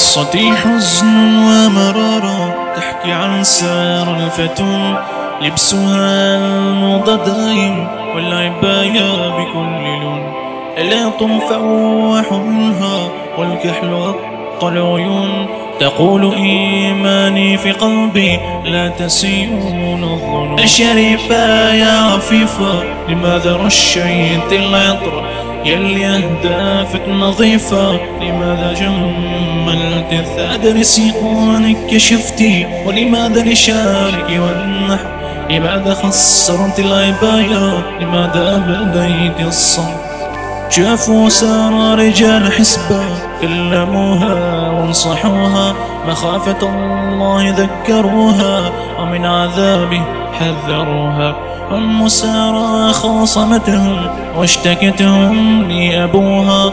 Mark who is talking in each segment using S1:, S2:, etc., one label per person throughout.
S1: قصتي حزن ومرارة تحكي عن سار الفتون لبسها الموضة دايم والعباية بكل لون. ألا تنفوح منها والكحل أطل العيون. تقول إيماني في قلبي لا تسيئون الظنون. الشريفة يا عفيفة لماذا رشيت العطر؟ يلي أهدافك نظيفة لماذا جملت الثادر سيقونك كشفتي ولماذا لشارك والنحو؟ لماذا خسرت العباية؟ لماذا أبديت الصمت؟ شافوا سار رجال حسبة كلموها وانصحوها مخافة الله ذكروها ومن عذابه حذروها. أم سارة خاصمتهم واشتكتهم لأبوها.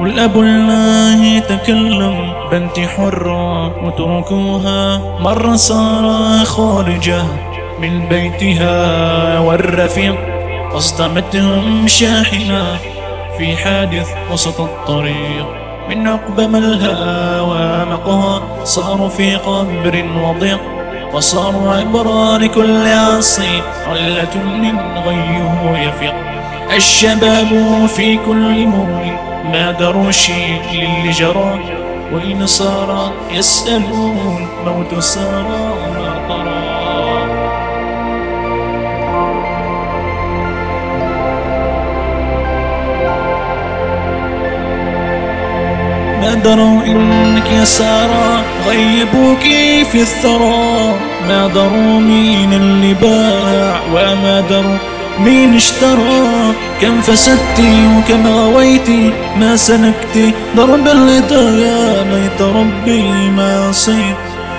S1: والأب الله تكلم بنتي حرة وتركوها مر سارة خارجة من بيتها والرفيق. أصدمتهم شاحنة في حادث وسط الطريق. من عقب ملها وامقها صاروا في قبر وضيق. وصاروا عبرة لكل عصي علة من غيه يفيق الشباب في كل مول ما دروا شيء للي جرى وإن صار يسألون موت سارة ما ما دروا إنك يا سارة. غيبوك في الثرى. ما دروا مين اللي باع وما دروا مين اشترى. كم فسدتي وكم غويتي ما سلكتي درب الهدايا ليت ربي ما صيت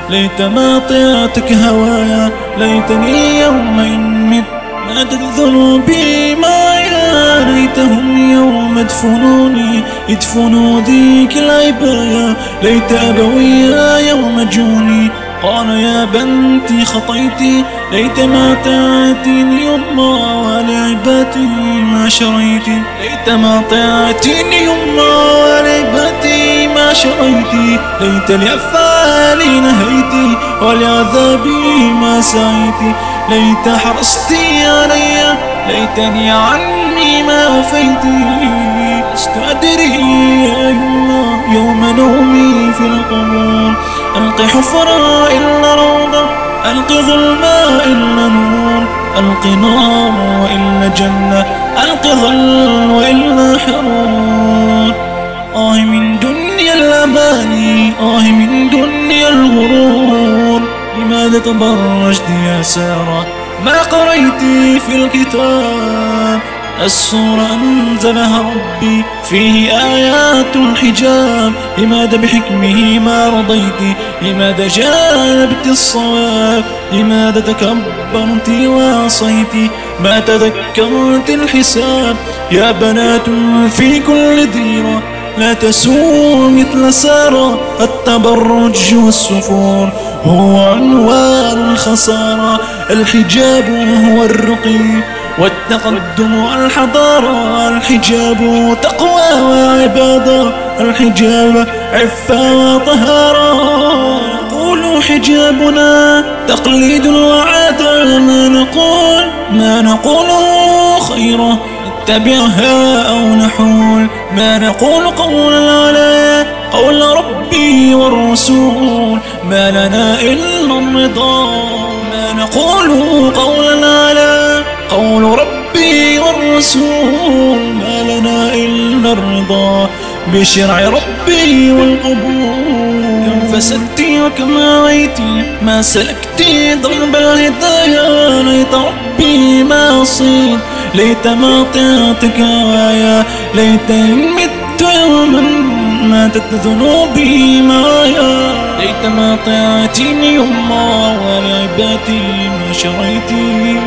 S1: ليت ما طيعتك هوايا ليتني يوم مت نادت ذنوبي ما يا ليتهم يوم يدفنوني يدفنوا ذيك العباية. ليت أبويا يوم جوني قال يا بنتي خطيتي ليت ما تاتيني يما ولعبتي ما شريتي ليت ما تاتيني يما ولعبتي ما شريتي ليت لأفعالي نهيتي ولعذابي ما سعيتي ليت حرصتي علي ليتني عني ما فيتي لست أدري يا يوم نومي. في القبور. ألقي حفرة إلا روضة ألقي ظلمة إلا نور. ألقي نار وإلا جنة ألقي ظل وإلا حرور. آه من دنيا الأماني آه من دنيا الغرور. لماذا تبرجت يا سارة؟ ما قريت في الكتاب؟ السورة أنزلها ربي فيه آيات الحجاب. لماذا بحكمه ما رضيت؟ لماذا جانبت الصواب؟ لماذا تكبرت وعصيت؟ ما تذكرت الحساب؟ يا بنات في كل ديرة لا تسوء مثل سارة التبرج والسفور. هو عنوان الخسارة الحجاب هو الرقي والتقدم والحضارة الحجاب تقوى وعبادة الحجاب عفة وطهارة نقول حجابنا تقليد وعادة ما نقول ما نقوله خيره نتبعها أو نحول ما نقول قولا على قول ربي والرسول ما لنا إلا الرضا. ما نقول قولا على قول ربي والرسول ما لنا إلا الرضا بشرع ربي والقبول. كم فسدتي وكم غويتي ما سلكتي ضرب الهدايا ليت ربي ما صيت ليت ما طيعتك هوايا ليت مت يوما ماتت ذنوبي معايا. ليت ما طيعتني يما ولعباتي ما شريتي.